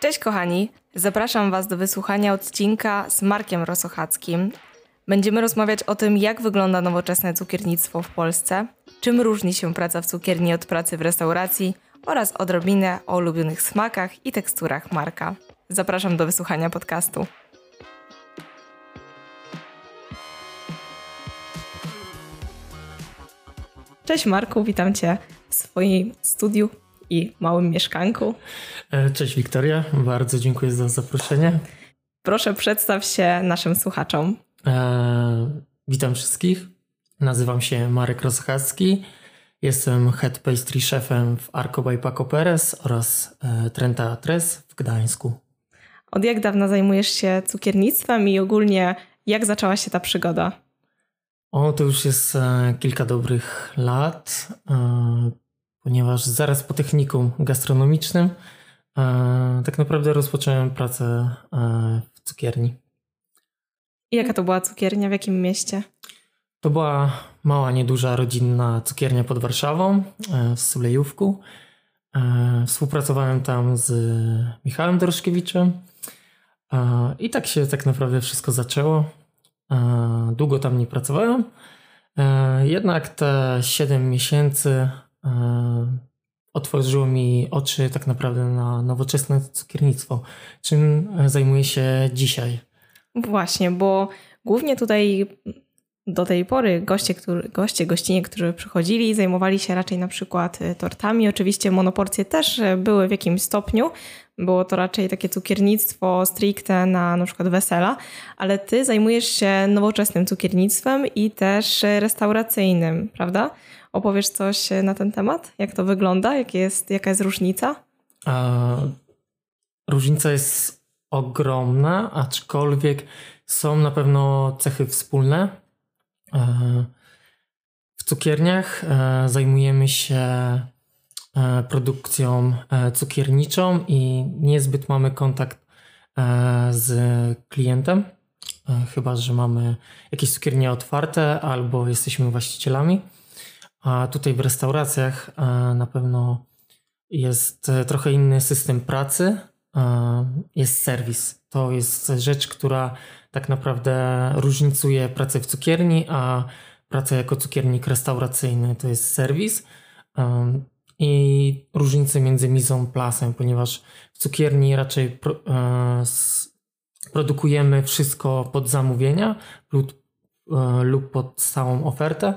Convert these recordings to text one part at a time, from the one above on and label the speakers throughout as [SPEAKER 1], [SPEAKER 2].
[SPEAKER 1] Cześć kochani, zapraszam Was do wysłuchania odcinka z Markiem Rosochackim. Będziemy rozmawiać o tym, jak wygląda nowoczesne cukiernictwo w Polsce, czym różni się praca w cukierni od pracy w restauracji oraz odrobinę o ulubionych smakach i teksturach Marka. Zapraszam do wysłuchania podcastu. Cześć Marku, witam Cię w swoim studiu i małym mieszkanku.
[SPEAKER 2] E, cześć Wiktoria, bardzo dziękuję za zaproszenie.
[SPEAKER 1] Proszę przedstaw się naszym słuchaczom.
[SPEAKER 2] E, witam wszystkich. Nazywam się Marek Rosochacki. Jestem head pastry chefem w Arco by Paco Perez oraz e, Trenta Tres w Gdańsku.
[SPEAKER 1] Od jak dawna zajmujesz się cukiernictwem i ogólnie jak zaczęła się ta przygoda?
[SPEAKER 2] O, to już jest e, kilka dobrych lat, ponieważ zaraz po technikum gastronomicznym e, tak naprawdę rozpocząłem pracę w cukierni.
[SPEAKER 1] I jaka to była cukiernia, w jakim mieście?
[SPEAKER 2] To była mała, nieduża rodzinna cukiernia pod Warszawą w Sulejówku. Współpracowałem tam z Michałem Doroszkiewiczem i tak się tak naprawdę wszystko zaczęło. E, długo tam nie pracowałem. E, jednak te 7 miesięcy e, otworzyło mi oczy tak naprawdę na nowoczesne cukiernictwo, czym zajmuję się dzisiaj.
[SPEAKER 1] Właśnie, bo głównie tutaj do tej pory goście, który, goście, gościnie, którzy przychodzili, zajmowali się raczej na przykład tortami. Oczywiście monoporcje też były w jakimś stopniu, było to raczej takie cukiernictwo stricte na na przykład wesela, ale ty zajmujesz się nowoczesnym cukiernictwem i też restauracyjnym, prawda? Opowiesz coś na ten temat? Jak to wygląda? Jak jest, jaka jest różnica?
[SPEAKER 2] Różnica jest ogromna, aczkolwiek są na pewno cechy wspólne. W cukierniach e, zajmujemy się E, produkcją e, cukierniczą i niezbyt mamy kontakt e, z klientem, chyba że mamy jakieś cukiernie otwarte albo jesteśmy właścicielami. A tutaj w restauracjach na pewno jest trochę inny system pracy, jest serwis. To jest rzecz, która tak naprawdę różnicuje pracę w cukierni, a pracę jako cukiernik restauracyjny to jest serwis i różnice między mizą plasem, ponieważ w cukierni raczej e, produkujemy wszystko pod zamówienia lub, e, lub pod stałą ofertę,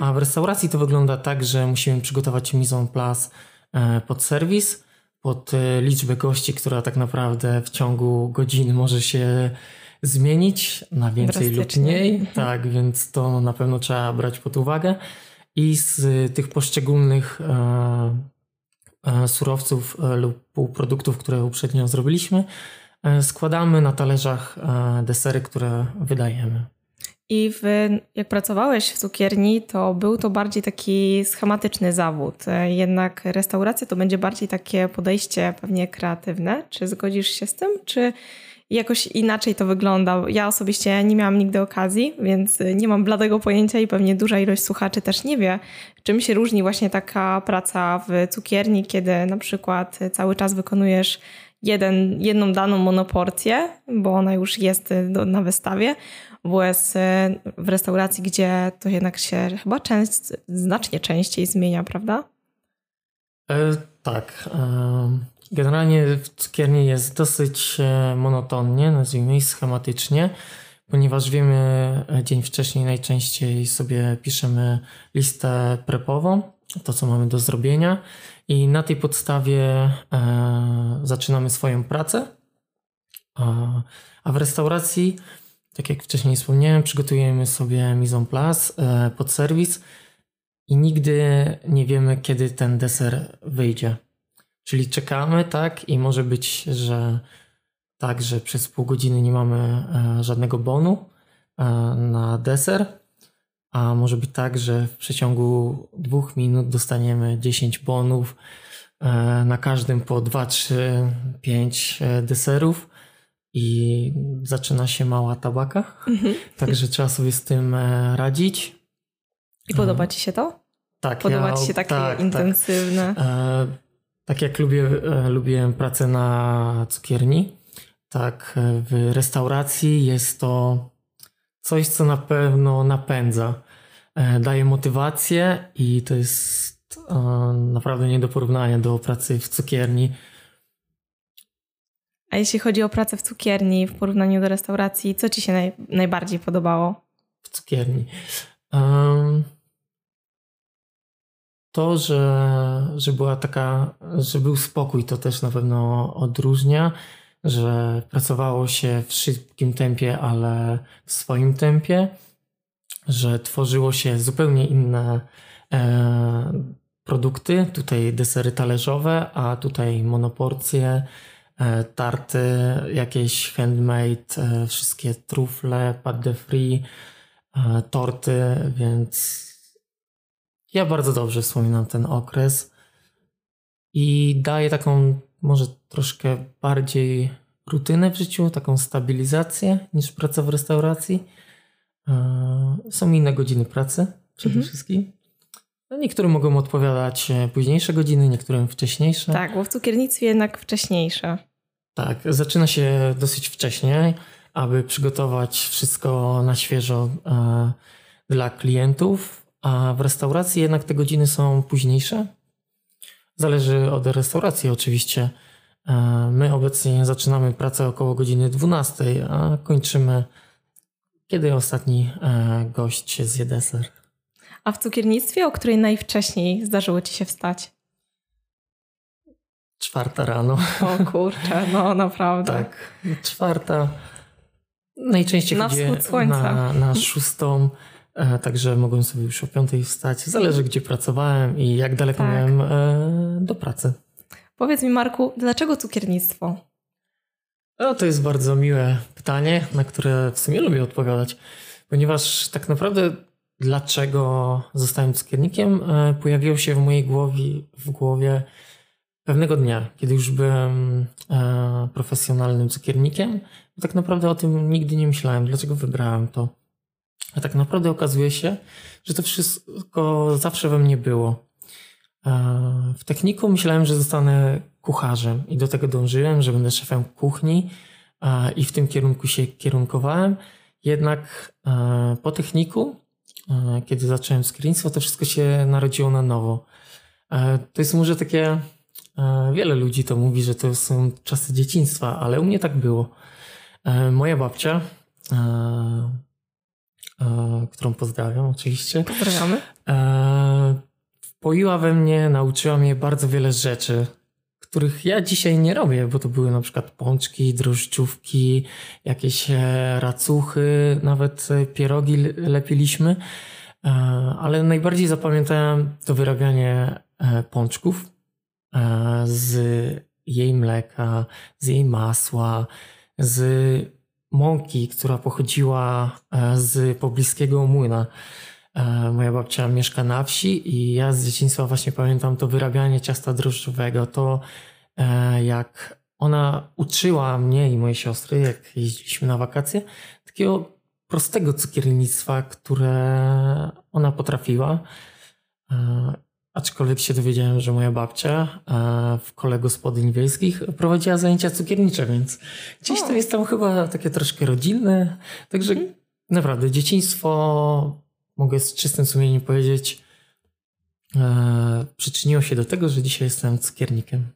[SPEAKER 2] a w restauracji to wygląda tak, że musimy przygotować mizą plas e, pod serwis, pod e, liczbę gości, która tak naprawdę w ciągu godziny może się zmienić na więcej lub mniej. Tak, więc to na pewno trzeba brać pod uwagę i z tych poszczególnych e, e, surowców e, lub półproduktów, które uprzednio zrobiliśmy, składamy na talerzach desery, które wydajemy.
[SPEAKER 1] I w, jak pracowałeś w cukierni, to był to bardziej taki schematyczny zawód. Jednak restauracja to będzie bardziej takie podejście pewnie kreatywne. Czy zgodzisz się z tym? Czy jakoś inaczej to wygląda. Ja osobiście nie miałam nigdy okazji, więc nie mam bladego pojęcia i pewnie duża ilość słuchaczy też nie wie, czym się różni właśnie taka praca w cukierni, kiedy na przykład cały czas wykonujesz jeden, jedną daną monoporcję, bo ona już jest do, na wystawie, WS w restauracji, gdzie to jednak się chyba część, znacznie częściej zmienia, prawda?
[SPEAKER 2] E, tak. E, Generalnie w cukierni jest dosyć e, monotonnie, nazwijmy schematycznie, ponieważ wiemy e, dzień wcześniej najczęściej sobie piszemy listę prepową, to co mamy do zrobienia i na tej podstawie zaczynamy swoją pracę. A w restauracji, tak jak wcześniej wspomniałem, przygotujemy sobie mise en place e, pod serwis i nigdy nie wiemy, kiedy ten deser wyjdzie. Czyli czekamy, tak, i może być, że tak, że przez pół godziny nie mamy e, żadnego bonu e, na deser, a może być tak, że w przeciągu dwóch minut dostaniemy 10 bonów, na każdym po 2, 3, 5 deserów i zaczyna się mała tabaka. Mhm. Także trzeba sobie z tym radzić.
[SPEAKER 1] I podoba Ci się to?
[SPEAKER 2] Tak.
[SPEAKER 1] Podoba ja, Ci się takie tak, tak. intensywne? Tak.
[SPEAKER 2] Tak jak lubię, e, lubiłem pracę na cukierni, tak w restauracji jest to coś, co na pewno napędza, daje motywację i to jest naprawdę nie do porównania do pracy w cukierni.
[SPEAKER 1] A jeśli chodzi o pracę w cukierni w porównaniu do restauracji, co ci się naj, najbardziej podobało?
[SPEAKER 2] W cukierni. Um, to, że, że była taka, że był spokój, to też na pewno odróżnia, że pracowało się w szybkim tempie, ale w swoim tempie, że tworzyło się zupełnie inne e, produkty, tutaj desery talerzowe, a tutaj monoporcje, tarty, jakieś handmade, e, wszystkie trufle, pâte de free, e, torty, więc ja bardzo dobrze wspominam ten okres i daje taką może troszkę bardziej rutynę w życiu, taką stabilizację niż praca w restauracji. Są inne godziny pracy przede mhm. wszystkim. No, niektórym mogą odpowiadać e, późniejsze godziny, niektórym wcześniejsze.
[SPEAKER 1] Tak, bo w cukiernictwie jednak wcześniejsze.
[SPEAKER 2] Tak, zaczyna się dosyć wcześniej, aby przygotować wszystko na świeżo e, dla klientów, a w restauracji jednak te godziny są późniejsze. Zależy od restauracji oczywiście. E, my obecnie zaczynamy pracę około godziny 12, a kończymy kiedy ostatni gość zje deser.
[SPEAKER 1] A w cukiernictwie, o której najwcześniej zdarzyło ci się wstać?
[SPEAKER 2] Czwarta rano.
[SPEAKER 1] O kurczę, no naprawdę.
[SPEAKER 2] Tak, czwarta. Najczęściej
[SPEAKER 1] na
[SPEAKER 2] na, na szóstą, e, także mogłem sobie już o piątej wstać. Zależy, gdzie pracowałem i jak daleko tak. miałem e, do pracy.
[SPEAKER 1] Powiedz mi, Marku, dlaczego cukiernictwo?
[SPEAKER 2] No, to jest bardzo miłe pytanie, na które w sumie lubię odpowiadać, ponieważ tak naprawdę dlaczego zostałem cukiernikiem, e, pojawiło się w mojej głowie, w głowie pewnego dnia, kiedy już byłem e, profesjonalnym cukiernikiem. Tak naprawdę o tym nigdy nie myślałem, dlaczego wybrałem to. A tak naprawdę okazuje się, że to wszystko zawsze we mnie było. E, w techniku myślałem, że zostanę kucharzem i do tego dążyłem, że będę szefem kuchni i w tym kierunku się kierunkowałem. Jednak po techniku kiedy zacząłem screenstwo, to wszystko się narodziło na nowo. E, to jest może takie, e, wiele ludzi to mówi, że to są czasy dzieciństwa, ale u mnie tak było. Moja babcia, którą pozdrawiam oczywiście.
[SPEAKER 1] Pozdrawiamy.
[SPEAKER 2] Wpoiła we mnie, nauczyła mnie bardzo wiele rzeczy, których ja dzisiaj nie robię, bo to były na przykład pączki, drożdżówki, jakieś e, racuchy, nawet e, pierogi lepiliśmy. E, ale najbardziej zapamiętałem to wyrabianie pączków z jej mleka, z jej masła, z mąki, która pochodziła z pobliskiego młyna. Moja babcia mieszka na wsi i ja z dzieciństwa właśnie pamiętam to wyrabianie ciasta drożdżowego, to e, jak ona uczyła mnie i moje siostry, jak jeździliśmy na wakacje, takiego prostego cukiernictwa, które ona potrafiła. E, aczkolwiek się dowiedziałem, że moja babcia e, w kole gospodyń wiejskich prowadziła zajęcia cukiernicze, więc gdzieś to jest tam chyba takie troszkę rodzinne. Także mhm. naprawdę dzieciństwo mogę z czystym sumieniem powiedzieć, e, przyczyniło się do tego, że dzisiaj jestem cukiernikiem.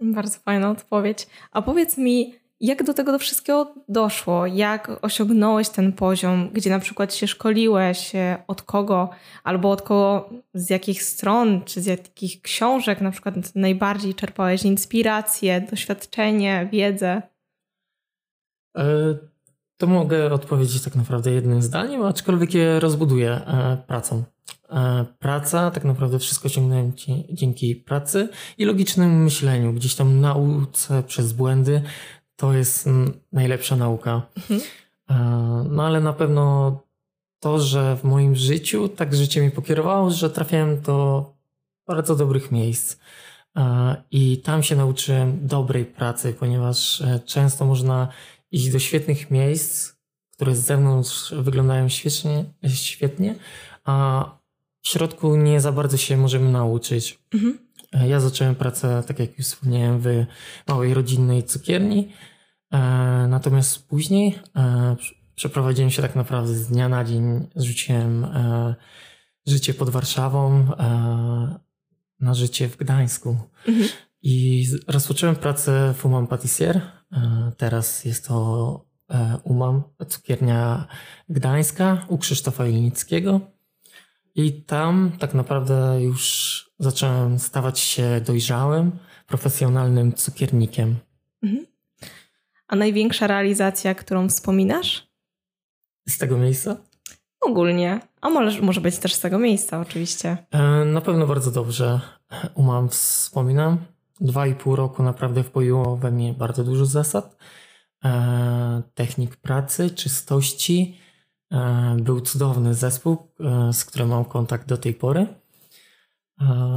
[SPEAKER 1] Bardzo fajna odpowiedź. A powiedz mi, jak do tego do wszystkiego doszło? Jak osiągnąłeś ten poziom, gdzie na przykład się szkoliłeś, e, od kogo, albo od kogo, z jakich stron, czy z jakich książek na przykład najbardziej czerpałeś inspirację, doświadczenie, wiedzę?
[SPEAKER 2] E, to mogę odpowiedzieć tak naprawdę jednym zdaniem, aczkolwiek je rozbuduję e, pracą. E, praca, tak naprawdę wszystko ciągnąłem dzięki pracy i logicznemu myśleniu, gdzieś tam nauce przez błędy, to jest najlepsza nauka. Mhm. E, no ale na pewno to, że w moim życiu tak życie mi pokierowało, że trafiałem do bardzo dobrych miejsc. I tam się nauczyłem dobrej pracy, ponieważ często można iść do świetnych miejsc, które z zewnątrz wyglądają świetnie, świetnie a w środku nie za bardzo się możemy nauczyć. Mhm. Ja zacząłem pracę, tak jak już wspomniałem, w małej rodzinnej cukierni. Natomiast później przeprowadziłem się tak naprawdę z dnia na dzień. Zrzuciłem życie pod Warszawą na życie w Gdańsku. Mhm. I rozpocząłem pracę w Umam Patissier. Teraz jest to E, umam, cukiernia gdańska u Krzysztofa Ilnickiego. I tam tak naprawdę już zacząłem stawać się dojrzałym, profesjonalnym cukiernikiem. Mhm.
[SPEAKER 1] A największa realizacja, którą wspominasz?
[SPEAKER 2] Z tego miejsca?
[SPEAKER 1] Ogólnie. A może, może być też z tego miejsca, oczywiście.
[SPEAKER 2] E, na pewno bardzo dobrze umam, wspominam. Dwa i pół roku naprawdę wpoiło we mnie bardzo dużo zasad E, technik pracy, czystości. E, był cudowny zespół, e, z którym mam kontakt do tej pory.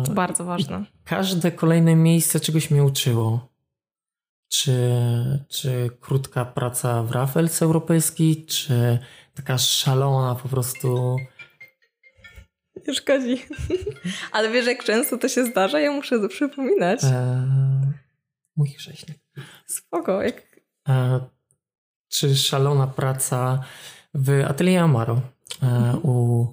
[SPEAKER 1] To bardzo ważne.
[SPEAKER 2] I każde kolejne miejsce czegoś mnie uczyło. Czy, czy krótka praca w Raffles europejski, czy taka szalona po prostu.
[SPEAKER 1] Nie szkodzi. Ale wiesz, jak często to się zdarza, ja muszę to przypominać. Eee,
[SPEAKER 2] mój chrześnik.
[SPEAKER 1] Spoko, jak
[SPEAKER 2] E, czy szalona praca w Atelier Amaro e, mhm. u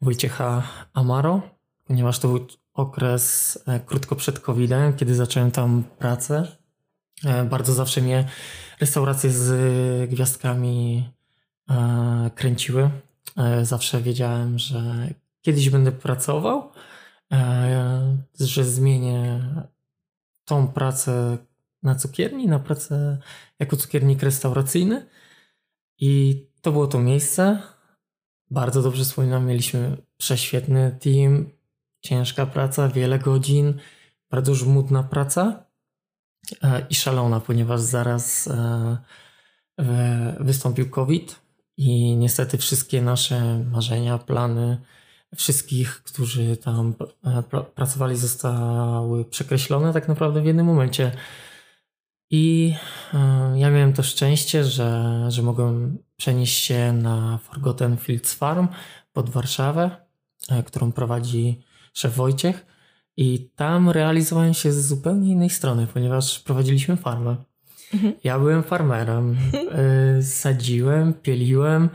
[SPEAKER 2] Wojciecha Amaro, ponieważ to był okres e, krótko przed COVID-em, kiedy zacząłem tam pracę. Bardzo zawsze mnie restauracje z gwiazdkami kręciły. Zawsze wiedziałem, że kiedyś będę pracował, że zmienię tą pracę, na cukierni, na pracę jako cukiernik restauracyjny. I to było to miejsce. Bardzo dobrze wspominam, mieliśmy prześwietny team, ciężka praca, wiele godzin, bardzo żmudna praca e, i szalona, ponieważ zaraz e, wystąpił COVID i niestety wszystkie nasze marzenia, plany wszystkich, którzy tam e, pracowali, zostały przekreślone tak naprawdę w jednym momencie. I e, ja miałem to szczęście, że, że mogłem przenieść się na Forgotten Fields Farm pod Warszawę, e, którą prowadzi szef Wojciech. I tam realizowałem się z zupełnie innej strony, ponieważ prowadziliśmy farmę. Mhm. Ja byłem farmerem. Sadziłem, pieliłem.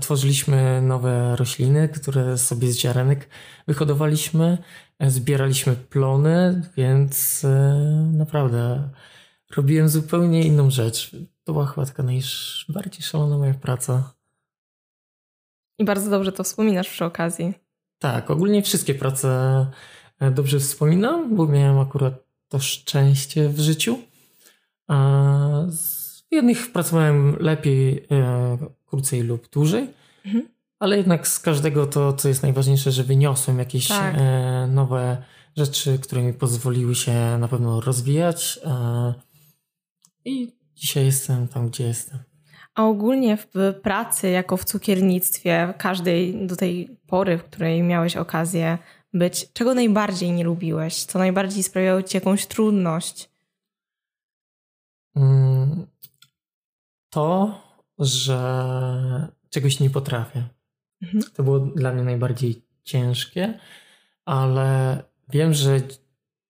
[SPEAKER 2] Tworzyliśmy nowe rośliny, które sobie z ziarenek wyhodowaliśmy zbieraliśmy plony, więc e, naprawdę robiłem zupełnie inną rzecz. To była chyba taka najbardziej szalona moja praca.
[SPEAKER 1] I bardzo dobrze to wspominasz przy okazji.
[SPEAKER 2] Tak, ogólnie wszystkie prace e, dobrze wspominam, bo miałem akurat to szczęście w życiu. A z jednych pracowałem lepiej, e, krócej lub dłużej. Mhm ale jednak z każdego to, co jest najważniejsze, że wyniosłem jakieś tak. e, nowe rzeczy, które mi pozwoliły się na pewno rozwijać. E, I dzisiaj jestem tam, gdzie jestem.
[SPEAKER 1] A ogólnie w pracy, jako w cukiernictwie, każdej do tej pory, w której miałeś okazję być, czego najbardziej nie lubiłeś? Co najbardziej sprawiało ci jakąś trudność?
[SPEAKER 2] Mm, to, że czegoś nie potrafię. Mhm. To było dla mnie najbardziej ciężkie, ale wiem, że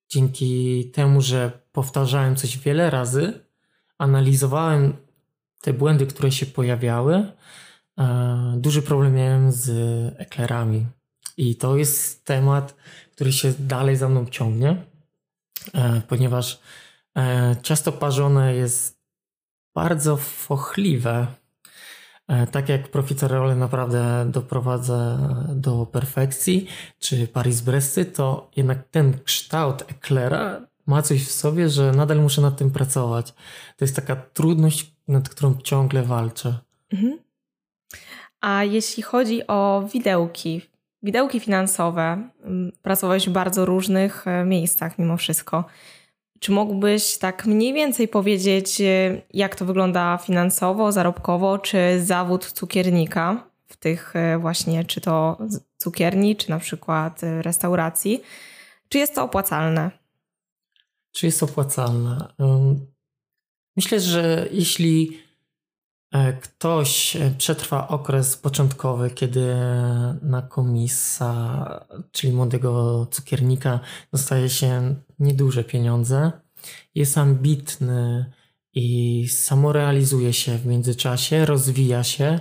[SPEAKER 2] dzięki temu, że powtarzałem coś wiele razy, analizowałem te błędy, które się pojawiały, e, duży problem miałem z eklerami. I to jest temat, który się dalej za mną ciągnie, e, ponieważ e, ciasto parzone jest bardzo fochliwe E, tak jak profiterole naprawdę doprowadza do perfekcji, czy Paris-Brest, to jednak ten kształt eklera ma coś w sobie, że nadal muszę nad tym pracować. To jest taka trudność, nad którą ciągle walczę. Mhm.
[SPEAKER 1] A jeśli chodzi o widełki, widełki finansowe, pracowałeś w bardzo różnych e, miejscach mimo wszystko. Czy mógłbyś tak mniej więcej powiedzieć, e, jak to wygląda finansowo, zarobkowo, czy zawód cukiernika w tych e, właśnie, czy to cukierni, czy na przykład e, restauracji? Czy jest to opłacalne?
[SPEAKER 2] Czy jest opłacalne? Myślę, że jeśli ktoś przetrwa okres początkowy, kiedy na komisa, czyli młodego cukiernika, dostaje się nieduże pieniądze, jest ambitny i samorealizuje się w międzyczasie, rozwija się,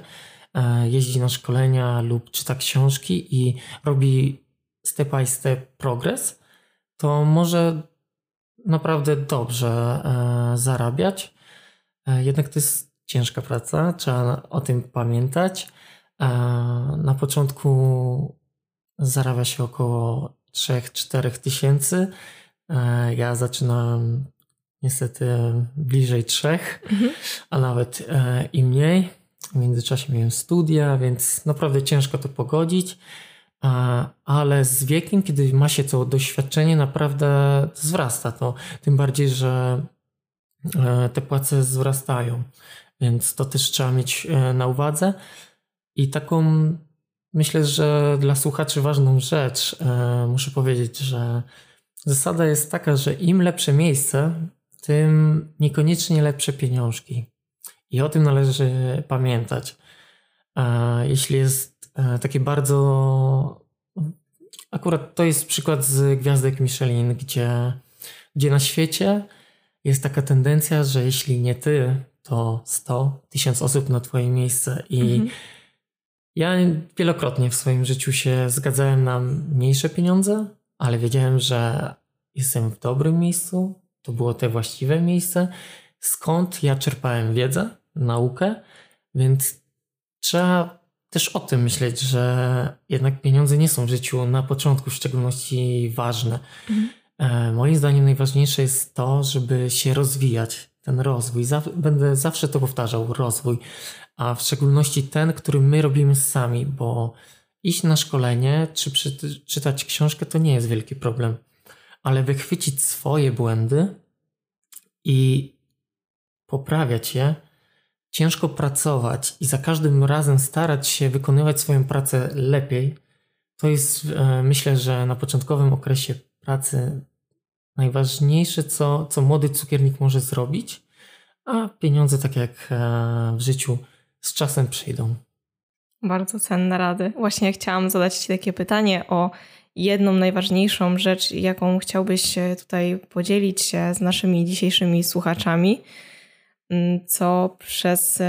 [SPEAKER 2] e, jeździ na szkolenia lub czyta książki i robi step by step progres, to może naprawdę dobrze e, zarabiać. E, jednak to jest ciężka praca, trzeba o tym pamiętać. Na początku zarabia się około 3-4 tysięcy. Ja zaczynałem niestety bliżej trzech, mhm. a nawet e, i mniej. W międzyczasie miałem studia, więc naprawdę ciężko to pogodzić. ale z wiekiem, kiedy ma się to doświadczenie, naprawdę wzrasta to. Tym bardziej, że e, te płace wzrastają, więc to też trzeba mieć e, na uwadze. I taką myślę, że dla słuchaczy ważną rzecz muszę powiedzieć, że zasada jest taka, że im lepsze miejsce, tym niekoniecznie lepsze pieniążki. I o tym należy pamiętać. Jeśli jest e, takie bardzo. Akurat to jest przykład z gwiazdek Michelin, gdzie, gdzie na świecie jest taka tendencja, że jeśli nie ty, to 100, 1000 osób na twoje miejsce. I mhm. ja wielokrotnie w swoim życiu się zgadzałem na mniejsze pieniądze, ale wiedziałem, że jestem w dobrym miejscu, to było te właściwe miejsce, skąd ja czerpałem wiedzę, naukę, więc trzeba też o tym myśleć, że jednak pieniądze nie są w życiu na początku w szczególności ważne. Mhm. E, moim zdaniem najważniejsze jest to, żeby się rozwijać, ten rozwój. będę zawsze to powtarzał, rozwój, a w szczególności ten, który my robimy sami, bo iść na szkolenie czy czytać książkę to nie jest wielki problem ale wychwycić swoje błędy i poprawiać je, ciężko pracować i za każdym razem starać się wykonywać swoją pracę lepiej, to jest e, myślę, że na początkowym okresie pracy najważniejsze, co, co młody cukiernik może zrobić, a pieniądze, tak jak e, w życiu, z czasem przyjdą.
[SPEAKER 1] Bardzo cenne rady. Właśnie chciałam zadać Ci takie pytanie o jedną najważniejszą rzecz, jaką chciałbyś tutaj podzielić się z naszymi dzisiejszymi słuchaczami, mm, co przez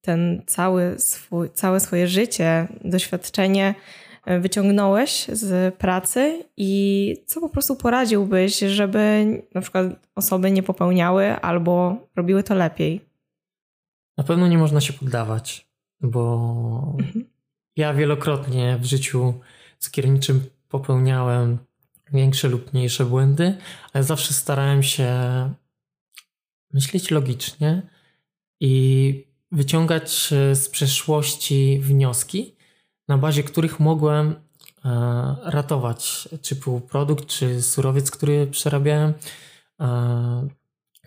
[SPEAKER 1] ten cały swój, całe swoje życie, doświadczenie e, wyciągnąłeś z pracy i co po prostu poradziłbyś, żeby na przykład osoby nie popełniały albo robiły to lepiej?
[SPEAKER 2] Na pewno nie można się poddawać, bo mhm. ja wielokrotnie w życiu cukierniczym popełniałem większe lub mniejsze błędy, ale zawsze starałem się myśleć logicznie i wyciągać e, z przeszłości wnioski, na bazie których mogłem e, ratować czy półprodukt, czy surowiec, który przerabiałem. E,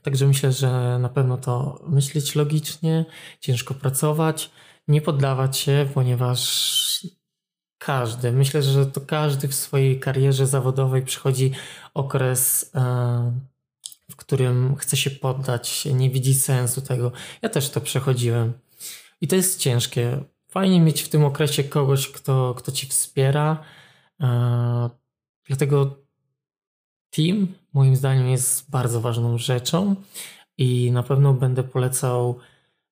[SPEAKER 2] także myślę, że na pewno to myśleć logicznie, ciężko pracować, nie poddawać się, ponieważ każdy. Myślę, że to każdy w swojej karierze zawodowej przychodzi okres, e, w którym chce się poddać, nie widzi sensu tego. Ja też to przechodziłem. I to jest ciężkie. Fajnie mieć w tym okresie kogoś, kto, kto ci wspiera. E, dlatego team, moim zdaniem, jest bardzo ważną rzeczą i na pewno będę polecał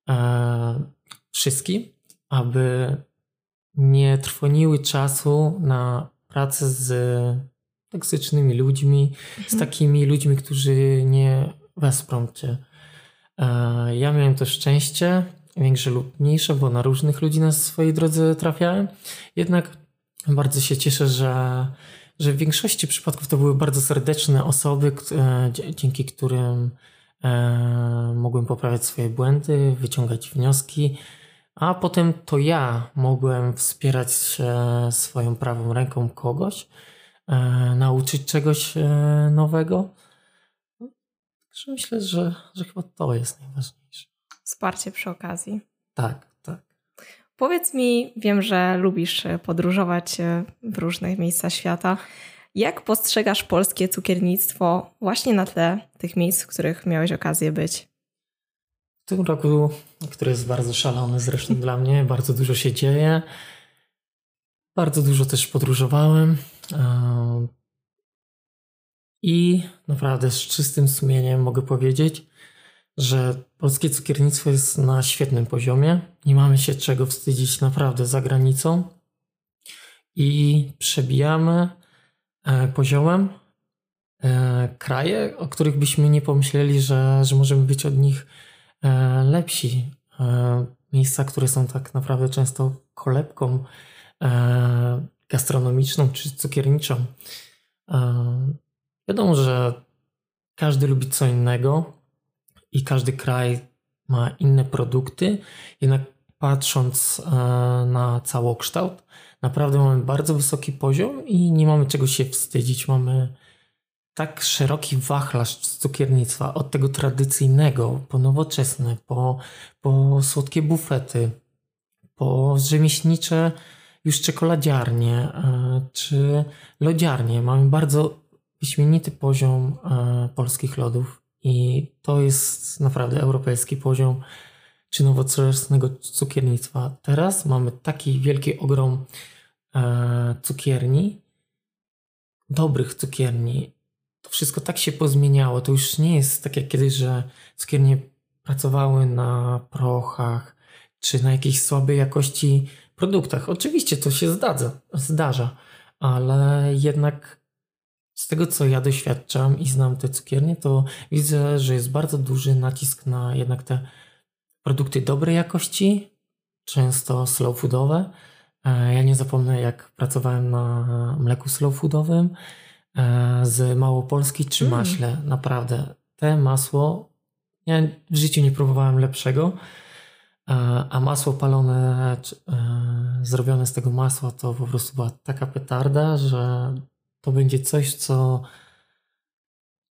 [SPEAKER 2] e, wszystkim, aby nie trwoniły czasu na pracę z toksycznymi ludźmi, mhm. z takimi ludźmi, którzy nie wesprą cię. E, ja miałem to szczęście, większe lub mniejsze, bo na różnych ludzi na swojej drodze trafiałem. Jednak bardzo się cieszę, że, że w większości przypadków to były bardzo serdeczne osoby, e, dzięki którym e, mogłem poprawiać swoje błędy, wyciągać wnioski a potem to ja mogłem wspierać e, swoją prawą ręką kogoś, e, nauczyć czegoś e, nowego. Także myślę, że, że chyba to jest najważniejsze.
[SPEAKER 1] Wsparcie przy okazji.
[SPEAKER 2] Tak, tak.
[SPEAKER 1] Powiedz mi, wiem, że lubisz podróżować w różnych miejscach świata. Jak postrzegasz polskie cukiernictwo właśnie na tle tych miejsc, w których miałeś okazję być?
[SPEAKER 2] Tym roku, który jest bardzo szalony zresztą dla mnie, bardzo dużo się dzieje. Bardzo dużo też podróżowałem. I naprawdę z czystym sumieniem mogę powiedzieć, że polskie cukiernictwo jest na świetnym poziomie. Nie mamy się czego wstydzić naprawdę za granicą. I przebijamy e, poziomem e, kraje, o których byśmy nie pomyśleli, że, że możemy być od nich e, lepsi. Miejsca, które są tak naprawdę często kolebką gastronomiczną czy cukierniczą. Wiadomo, że każdy lubi co innego i każdy kraj ma inne produkty, jednak patrząc e, na całokształt, naprawdę mamy bardzo wysoki poziom i nie mamy czego się wstydzić. Mamy tak szeroki wachlarz cukiernictwa, od tego tradycyjnego, po nowoczesne, po, po słodkie bufety, po rzemieślnicze już czekoladziarnie e, czy lodziarnie. Mamy bardzo wyśmienity poziom e, polskich lodów i to jest naprawdę europejski poziom czy nowoczesnego cukiernictwa. Teraz mamy taki wielki ogrom e, cukierni, dobrych cukierni. Wszystko tak się pozmieniało. To już nie jest tak jak kiedyś, że cukiernie pracowały na prochach czy na jakiejś słabej jakości produktach. Oczywiście to się zdarza, zdarza ale jednak z tego, co ja doświadczam i znam te cukiernie, to widzę, że jest bardzo duży nacisk na jednak te produkty dobrej jakości, często slow foodowe. E, ja nie zapomnę, jak pracowałem na mleku slow foodowym z Małopolski czy mm. maśle. Naprawdę, te masło, ja w życiu nie próbowałem lepszego, e, a masło palone, zrobione z tego masła, to po prostu była taka petarda, że to będzie coś, co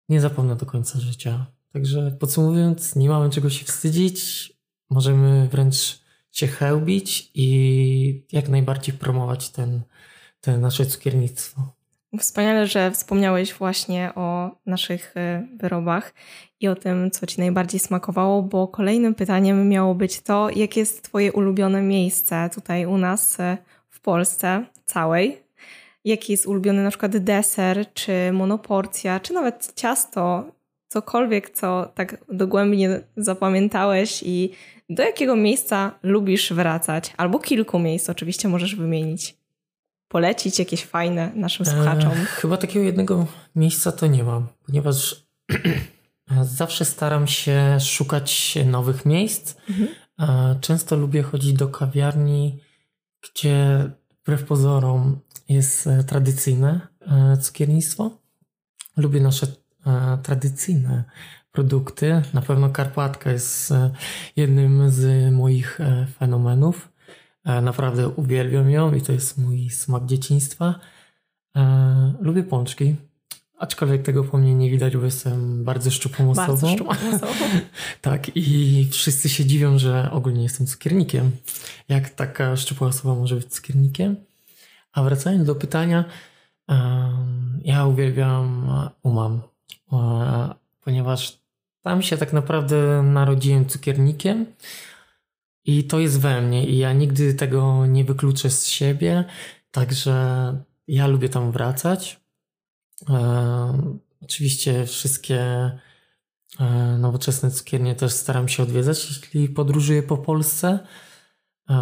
[SPEAKER 2] nie zapomnę do końca życia. Także podsumowując, nie mamy czego się wstydzić, możemy wręcz się chełbić i jak najbardziej promować ten, ten nasze cukiernictwo.
[SPEAKER 1] Wspaniale, że wspomniałeś właśnie o naszych e, wyrobach i o tym, co Ci najbardziej smakowało, bo kolejnym pytaniem miało być to, jakie jest Twoje ulubione miejsce tutaj u nas e, w Polsce całej, jaki jest ulubiony na przykład deser, czy monoporcja, czy nawet ciasto, cokolwiek, co tak dogłębnie zapamiętałeś i do jakiego miejsca lubisz wracać, albo kilku miejsc oczywiście możesz wymienić. Polecić jakieś fajne naszym e, słuchaczom. E,
[SPEAKER 2] chyba takiego jednego miejsca to nie mam, ponieważ zawsze staram się szukać nowych miejsc. Mhm. E, często lubię chodzić do kawiarni, gdzie wbrew pozorom jest e, tradycyjne cukiernictwo. Lubię nasze tradycyjne produkty. Na pewno Karpatka jest jednym z moich fenomenów. Naprawdę uwielbiam ją i to jest mój smak dzieciństwa. Lubię pączki, aczkolwiek tego po mnie nie widać, bo jestem bardzo szczupłą osobą.
[SPEAKER 1] Bardzo szczupłą osobą.
[SPEAKER 2] tak, i wszyscy się dziwią, że ogólnie jestem cukiernikiem. Jak taka szczupła osoba może być cukiernikiem? A wracając do pytania, ja uwielbiam umam, ponieważ tam się tak naprawdę narodziłem cukiernikiem i to jest we mnie i ja nigdy tego nie wykluczę z siebie, także ja lubię tam wracać. Oczywiście wszystkie e, nowoczesne cukiernie też staram się odwiedzać, jeśli podróżuję po Polsce. E,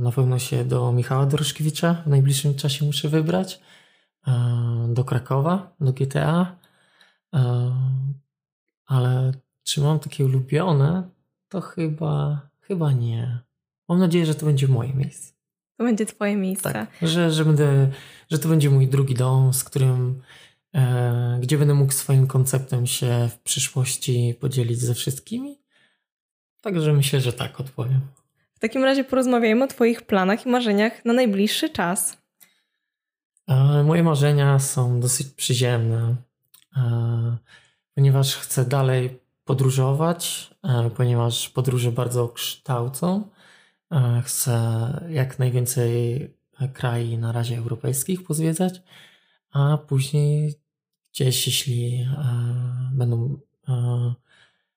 [SPEAKER 2] na pewno się do Michała Doroszkiewicza w najbliższym czasie muszę wybrać. E, do Krakowa, do GTA. E, ale czy mam takie ulubione? To chyba, chyba nie. Mam nadzieję, że to będzie moje miejsce.
[SPEAKER 1] To będzie twoje miejsce.
[SPEAKER 2] Tak, że, że, będę, że to będzie mój drugi dom, z którym, e, gdzie będę mógł swoim konceptem się w przyszłości podzielić ze wszystkimi. Także myślę, że tak odpowiem.
[SPEAKER 1] W takim razie porozmawiajmy o Twoich planach i marzeniach na najbliższy czas.
[SPEAKER 2] E, moje marzenia są dosyć przyziemne, e, ponieważ chcę dalej podróżować, e, ponieważ podróże bardzo kształcą. Chcę jak najwięcej krajów na razie europejskich pozwiedzać, a później gdzieś, jeśli będą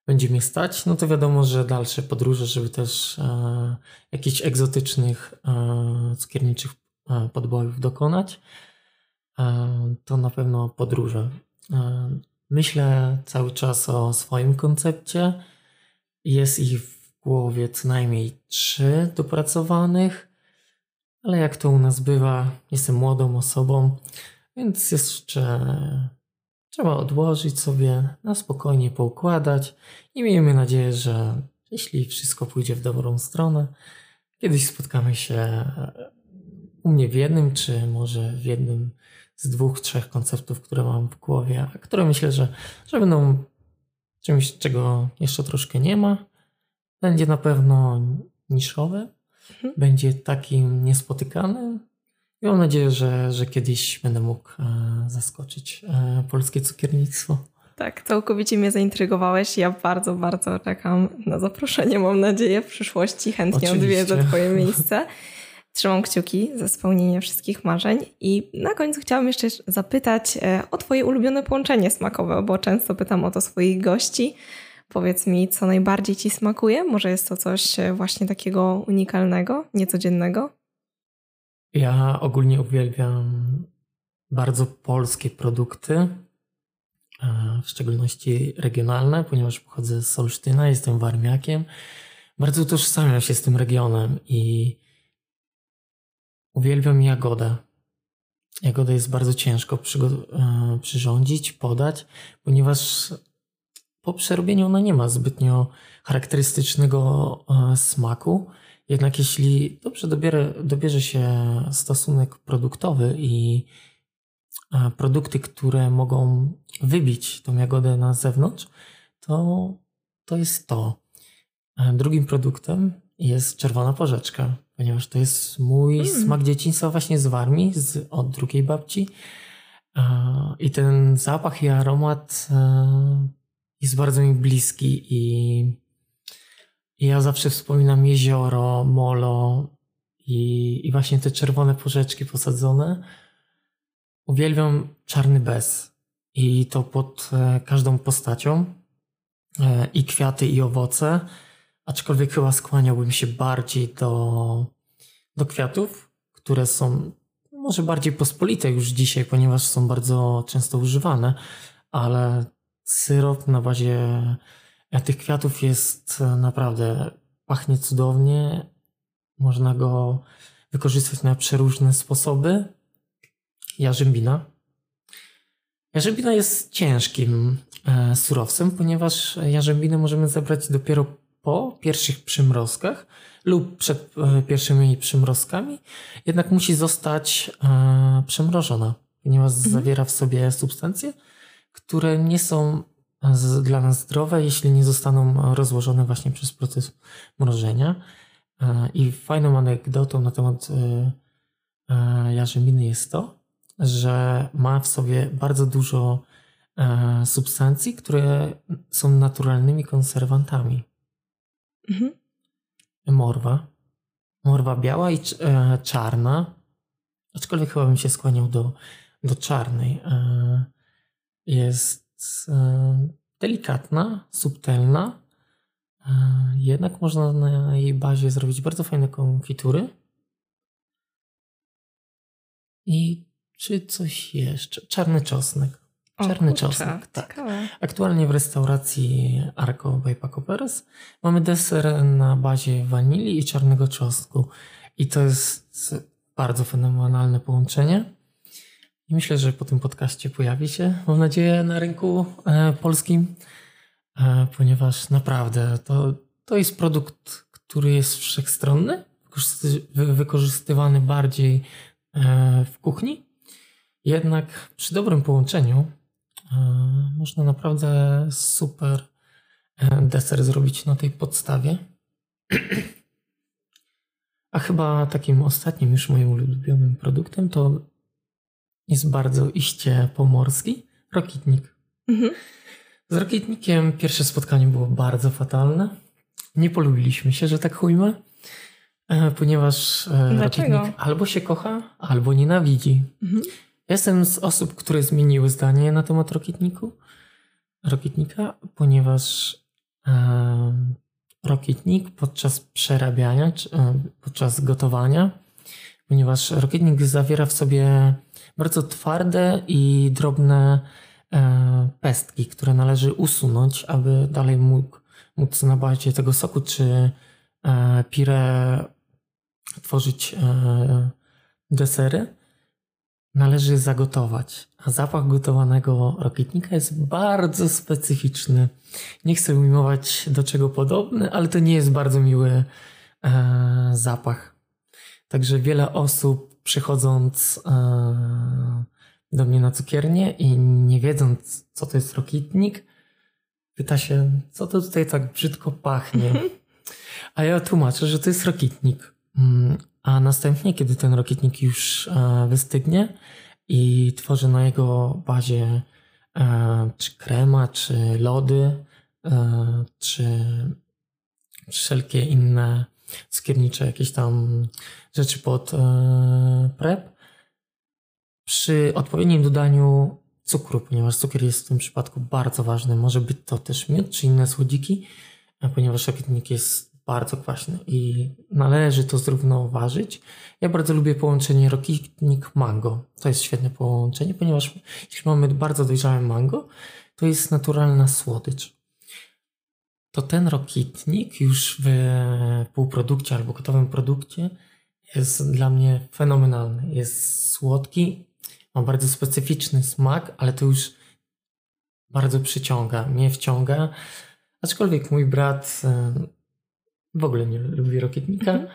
[SPEAKER 2] będzie mnie stać, no to wiadomo, że dalsze podróże, żeby też e, jakichś egzotycznych e, cukierniczych e, podbojów dokonać, e, to na pewno podróże. Myślę cały czas o swoim koncepcie. Jest ich w głowie co najmniej trzy dopracowanych, ale jak to u nas bywa, jestem młodą osobą, więc jeszcze trzeba odłożyć sobie, na spokojnie poukładać i miejmy nadzieję, że jeśli wszystko pójdzie w dobrą stronę, kiedyś spotkamy się u mnie w jednym, czy może w jednym z dwóch, trzech konceptów, które mam w głowie, a które myślę, że, że będą czymś, czego jeszcze troszkę nie ma. Będzie na pewno niszowe, mhm. będzie takim niespotykanym, i mam nadzieję, że, że kiedyś będę mógł e, zaskoczyć e, polskie cukiernictwo.
[SPEAKER 1] Tak, całkowicie mnie zaintrygowałeś. Ja bardzo, bardzo czekam na zaproszenie. Mam nadzieję w przyszłości chętnie Oczywiście. odwiedzę Twoje miejsce. Trzymam kciuki za spełnienie wszystkich marzeń. I na końcu chciałam jeszcze zapytać e, o Twoje ulubione połączenie smakowe, bo często pytam o to swoich gości. Powiedz mi, co najbardziej Ci smakuje? Może jest to coś właśnie takiego unikalnego, niecodziennego?
[SPEAKER 2] Ja ogólnie uwielbiam bardzo polskie produkty, e, w szczególności regionalne, ponieważ pochodzę z Solsztyna, jestem warmiakiem. Bardzo utożsamiam się z tym regionem i uwielbiam jagodę. Jagodę jest bardzo ciężko e, przyrządzić, podać, ponieważ po przerobieniu ona nie ma zbytnio charakterystycznego e, smaku. Jednak jeśli dobrze dobierze, dobierze się stosunek produktowy i produkty, które mogą wybić tą jagodę na zewnątrz, to, to jest to. Drugim produktem jest czerwona porzeczka, ponieważ to jest mój mm. smak dzieciństwa właśnie z Warmii, z, od drugiej babci. I ten zapach i aromat e, jest bardzo mi bliski i ja zawsze wspominam jezioro, molo i, i właśnie te czerwone porzeczki posadzone. Uwielbiam czarny bez i to pod e, każdą postacią e, i kwiaty i owoce, aczkolwiek chyba skłaniałbym się bardziej do, do kwiatów, które są może bardziej pospolite już dzisiaj, ponieważ są bardzo często używane, ale syrop na bazie tych kwiatów jest e, naprawdę, pachnie cudownie. Można go wykorzystać na przeróżne sposoby. Jarzębina. Jarzębina jest ciężkim e, surowcem, ponieważ jarzębinę możemy zebrać dopiero po pierwszych przymrozkach lub przed e, pierwszymi przymrozkami, jednak musi zostać przemrożona, ponieważ mhm. zawiera w sobie substancje, które nie są dla nas zdrowe, jeśli nie zostaną rozłożone właśnie przez proces mrożenia. E, I fajną anegdotą na temat e, e, jarzębiny jest to, że ma w sobie bardzo dużo substancji, które są naturalnymi konserwantami. Mhm. Morwa. Morwa biała i czarna, aczkolwiek chyba bym się skłaniał do, do czarnej. Jest E, delikatna, subtelna, e, jednak można na jej bazie zrobić bardzo fajne konfitury. I czy coś jeszcze? Czarny czosnek. Czarny o, czosnek, tak. Ciekawe. Aktualnie w restauracji Arco by Paco Perez mamy deser na bazie wanilii i czarnego czosnku. I to jest bardzo fenomenalne połączenie. I myślę, że po tym podcaście pojawi się, mam nadzieję, na rynku e, polskim, e, ponieważ naprawdę to, to jest produkt, który jest wszechstronny, wykorzystywany bardziej e, w kuchni. Jednak przy dobrym połączeniu można naprawdę super deser zrobić na tej podstawie. A chyba takim ostatnim już moim ulubionym produktem to jest bardzo iście pomorski. Rokitnik. Mhm. Z Rokitnikiem pierwsze spotkanie było bardzo fatalne. Nie polubiliśmy się, że tak chujmy, e, ponieważ e, Dlaczego? Rokitnik albo się kocha, albo nienawidzi. Mhm. Jestem z osób, które zmieniły zdanie na temat Rokitniku. Rokitnika, ponieważ rokietnik podczas przerabiania, czy, podczas gotowania, ponieważ rokietnik zawiera w sobie bardzo twarde i drobne pestki, które należy usunąć, aby dalej mógł, móc na bazie tego soku czy pire tworzyć desery należy zagotować, a zapach gotowanego rokietnika jest bardzo specyficzny. Nie chcę ujmować do czego podobny, ale to nie jest bardzo miły e, zapach. Także wiele osób przychodząc e, do mnie na cukiernię i nie wiedząc co to jest rokietnik, pyta się, co to tutaj tak brzydko pachnie. A ja tłumaczę, że to jest rokietnik. A następnie, kiedy ten rokietnik już e, wystygnie i tworzy na jego bazie e, czy krema, czy lody, e, czy wszelkie inne skiernicze jakieś tam rzeczy pod prep, przy odpowiednim dodaniu cukru, ponieważ cukier jest w tym przypadku bardzo ważny. Może być to też miód czy inne słodziki, ponieważ rokietnik jest bardzo kwaśny i należy to zrównoważyć. Ja bardzo lubię połączenie rokitnik mango. To jest świetne połączenie, ponieważ jeśli mamy bardzo dojrzałe mango, to jest naturalna słodycz. To ten rokitnik już w półprodukcie albo gotowym produkcie jest dla mnie fenomenalny. Jest słodki, ma bardzo specyficzny smak, ale to już bardzo przyciąga, mnie wciąga. Aczkolwiek mój brat w ogóle nie lubię Rokietnika, mhm.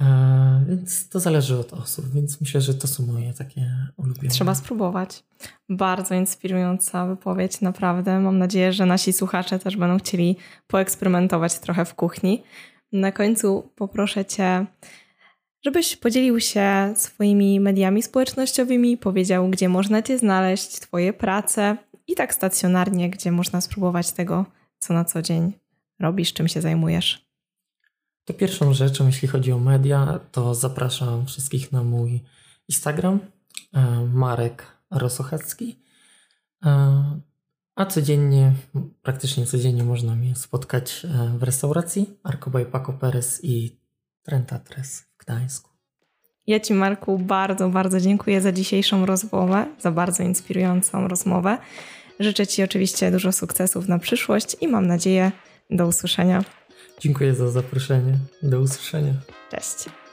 [SPEAKER 2] e, więc to zależy od osób, więc myślę, że to są moje takie ulubione.
[SPEAKER 1] Trzeba spróbować. Bardzo inspirująca wypowiedź, naprawdę. Mam nadzieję, że nasi słuchacze też będą chcieli poeksperymentować trochę w kuchni. Na końcu poproszę Cię, żebyś podzielił się swoimi mediami społecznościowymi, powiedział, gdzie można Cię znaleźć, Twoje prace i tak stacjonarnie, gdzie można spróbować tego, co na co dzień robisz, czym się zajmujesz.
[SPEAKER 2] To pierwszą rzeczą, jeśli chodzi o media, to zapraszam wszystkich na mój Instagram, e, Marek Rosochecki. E, a codziennie, praktycznie codziennie można mnie spotkać e, w restauracji Arco by Paco Perez i Trentatres w Gdańsku.
[SPEAKER 1] Ja Ci, Marku, bardzo, bardzo dziękuję za dzisiejszą rozmowę, za bardzo inspirującą rozmowę. Życzę Ci oczywiście dużo sukcesów na przyszłość i mam nadzieję do usłyszenia
[SPEAKER 2] Dziękuję za zaproszenie. Do usłyszenia.
[SPEAKER 1] Cześć.